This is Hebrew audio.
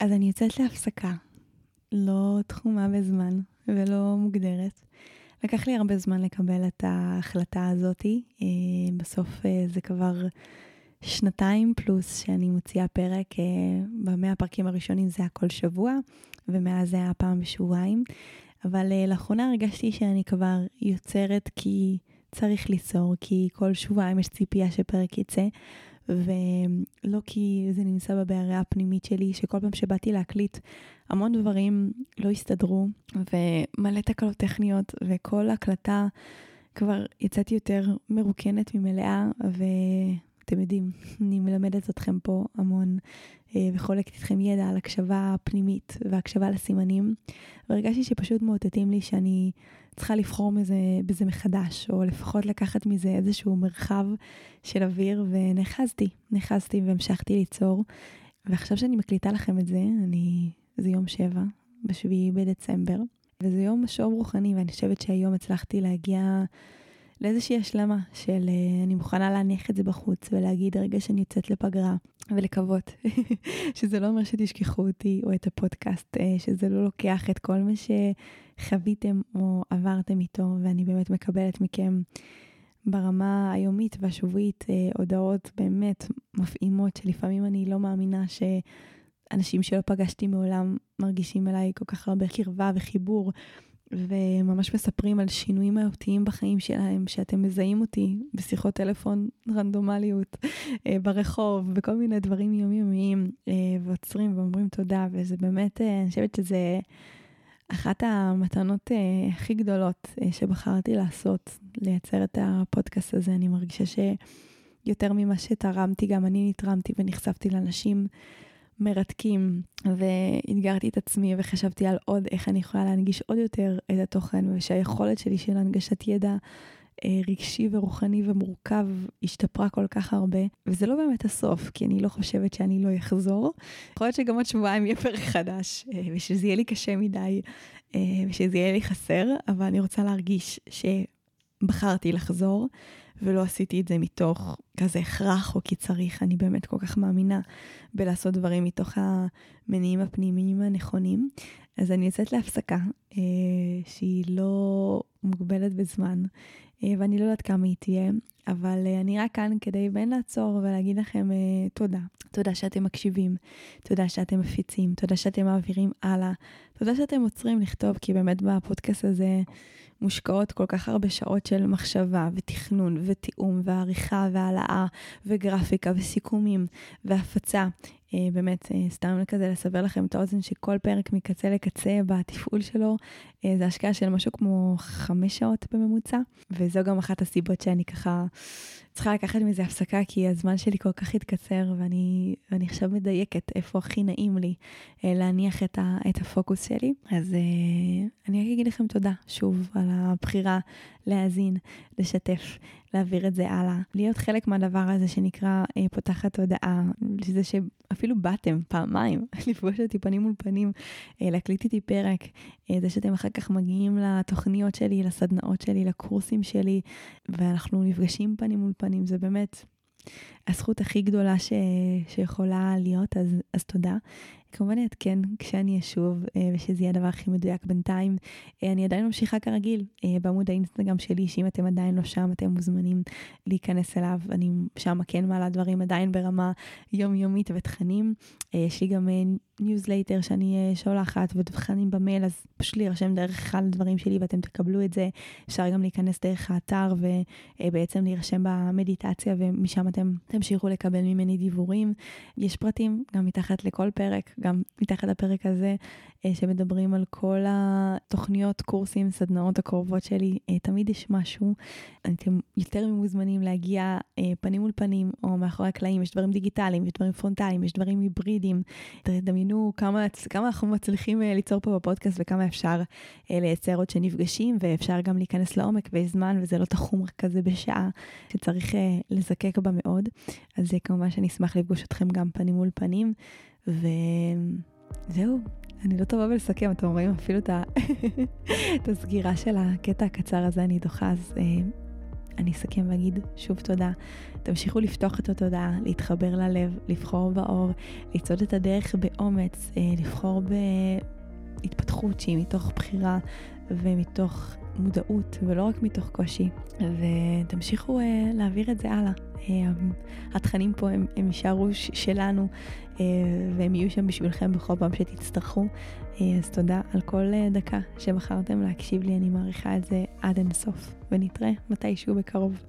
אז אני יוצאת להפסקה, לא תחומה בזמן ולא מוגדרת. לקח לי הרבה זמן לקבל את ההחלטה הזאתי. אה, בסוף אה, זה כבר שנתיים פלוס שאני מוציאה פרק, אה, במאה הפרקים הראשונים זה היה כל שבוע, ומאז זה היה פעם בשבועיים. אבל לאחרונה הרגשתי שאני כבר יוצרת כי צריך ליצור, כי כל שבועיים יש ציפייה שפרק יצא, ולא כי זה נמצא בבעיה הפנימית שלי, שכל פעם שבאתי להקליט, המון דברים לא הסתדרו, ומלא תקלות טכניות, וכל הקלטה כבר יצאתי יותר מרוקנת ממלאה, ו... אתם יודעים, אני מלמדת אתכם פה המון אה, וחולקת איתכם ידע על הקשבה פנימית והקשבה לסימנים. והרגשתי שפשוט מאותתים לי שאני צריכה לבחור מזה, בזה מחדש, או לפחות לקחת מזה איזשהו מרחב של אוויר, ונאחזתי, נאחזתי והמשכתי ליצור. ועכשיו שאני מקליטה לכם את זה, אני, זה יום שבע, בשביעי בדצמבר, וזה יום משוב רוחני, ואני חושבת שהיום הצלחתי להגיע לאיזושהי השלמה של uh, אני מוכנה להניח את זה בחוץ ולהגיד הרגע שאני יוצאת לפגרה ולקוות שזה לא אומר שתשכחו אותי או את הפודקאסט, uh, שזה לא לוקח את כל מה שחוויתם או עברתם איתו ואני באמת מקבלת מכם ברמה היומית והשבועית uh, הודעות באמת מפעימות שלפעמים אני לא מאמינה ש... אנשים שלא פגשתי מעולם מרגישים אליי כל כך הרבה קרבה וחיבור. וממש מספרים על שינויים מהותיים בחיים שלהם, שאתם מזהים אותי בשיחות טלפון רנדומליות אה, ברחוב, בכל מיני דברים יומיומיים, אה, ועוצרים ואומרים תודה, וזה באמת, אה, אני חושבת שזה אחת המתנות הכי גדולות שבחרתי לעשות, לייצר את הפודקאסט הזה. אני מרגישה שיותר ממה שתרמתי, גם אני נתרמתי ונחשפתי לאנשים. מרתקים, ואתגרתי את עצמי וחשבתי על עוד איך אני יכולה להנגיש עוד יותר את התוכן, ושהיכולת שלי של הנגשת ידע רגשי ורוחני ומורכב השתפרה כל כך הרבה, וזה לא באמת הסוף, כי אני לא חושבת שאני לא אחזור. יכול להיות שגם עוד שבועיים יהיה פרק חדש, אה, ושזה יהיה לי קשה מדי, אה, ושזה יהיה לי חסר, אבל אני רוצה להרגיש שבחרתי לחזור, ולא עשיתי את זה מתוך כזה הכרח או כי צריך, אני באמת כל כך מאמינה בלעשות דברים מתוך המניעים הפנימיים הנכונים. אז אני יוצאת להפסקה אה, שהיא לא מוגבלת בזמן, אה, ואני לא יודעת כמה היא תהיה, אבל אה, אני רק כאן כדי בין לעצור ולהגיד לכם אה, תודה. תודה שאתם מקשיבים, תודה שאתם מפיצים, תודה שאתם מעבירים הלאה, תודה שאתם עוצרים לכתוב, כי באמת בפודקאסט הזה מושקעות כל כך הרבה שעות של מחשבה ותכנון ותיאום ועריכה והעלאה וגרפיקה וסיכומים והפצה. אה, באמת, אה, סתם כזה לסבר לכם את האוזן שכל פרק מקצה לקצה בתפעול שלו, אה, זה השקעה של משהו כמו חמש שעות בממוצע, וזו גם אחת הסיבות שאני ככה צריכה לקחת מזה הפסקה, כי הזמן שלי כל כך התקצר, ואני, ואני עכשיו מדייקת איפה הכי נעים לי להניח את, ה, את הפוקוס שלי. אז אני רק אגיד לכם תודה שוב על הבחירה להאזין, לשתף, להעביר את זה הלאה, להיות חלק מהדבר הזה שנקרא אה, פותחת הודעה, שזה שאפילו באתם פעמיים לפגוש אותי פנים מול פנים, אה, להקליט איתי פרק, אה, זה שאתם אחר כך מגיעים לתוכניות שלי, לסדנאות שלי, לקורסים שלי, ואנחנו נפגשים פנים מול פנים, זה באמת הזכות הכי גדולה ש... שיכולה להיות, אז, אז תודה. כמובן אעדכן כשאני אשוב אה, ושזה יהיה הדבר הכי מדויק בינתיים. אה, אני עדיין ממשיכה כרגיל אה, בעמוד האינסטגרם שלי, שאם אתם עדיין לא שם אתם מוזמנים להיכנס אליו. אני שם כן מעלה דברים עדיין ברמה יומיומית ותכנים. יש לי גם ניוזלטר שאני שולחת ותכנים במייל, אז פשוט להירשם דרך אחד הדברים שלי ואתם תקבלו את זה. אפשר גם להיכנס דרך האתר ובעצם להירשם במדיטציה ומשם אתם תמשיכו לקבל ממני דיבורים. יש פרטים גם מתחת לכל פרק. גם מתחת לפרק הזה, אה, שמדברים על כל התוכניות, קורסים, סדנאות הקרובות שלי, אה, תמיד יש משהו. אתם יותר ממוזמנים להגיע אה, פנים מול פנים או מאחורי הקלעים, יש דברים דיגיטליים, יש דברים פרונטליים, יש דברים היברידיים. תדמיינו כמה, כמה אנחנו מצליחים ליצור פה בפודקאסט וכמה אפשר לייצר עוד שנפגשים, ואפשר גם להיכנס לעומק ויש זמן וזה לא תחום רק כזה בשעה שצריך לזקק בה מאוד. אז כמובן שאני אשמח לפגוש אתכם גם פנים מול פנים. וזהו, אני לא טובה בלסכם, אתם רואים אפילו את הסגירה של הקטע הקצר הזה אני דוחה, אז אה, אני אסכם ואגיד שוב תודה. תמשיכו לפתוח את התודעה, להתחבר ללב, לבחור באור, לצעוד את הדרך באומץ, אה, לבחור בהתפתחות שהיא מתוך בחירה ומתוך מודעות ולא רק מתוך קושי, ותמשיכו uh, להעביר את זה הלאה. Uh, התכנים פה הם, הם יישארו שלנו uh, והם יהיו שם בשבילכם בכל פעם שתצטרכו. Uh, אז תודה על כל uh, דקה שבחרתם להקשיב לי, אני מעריכה את זה עד אינסוף, ונתראה מתישהו בקרוב.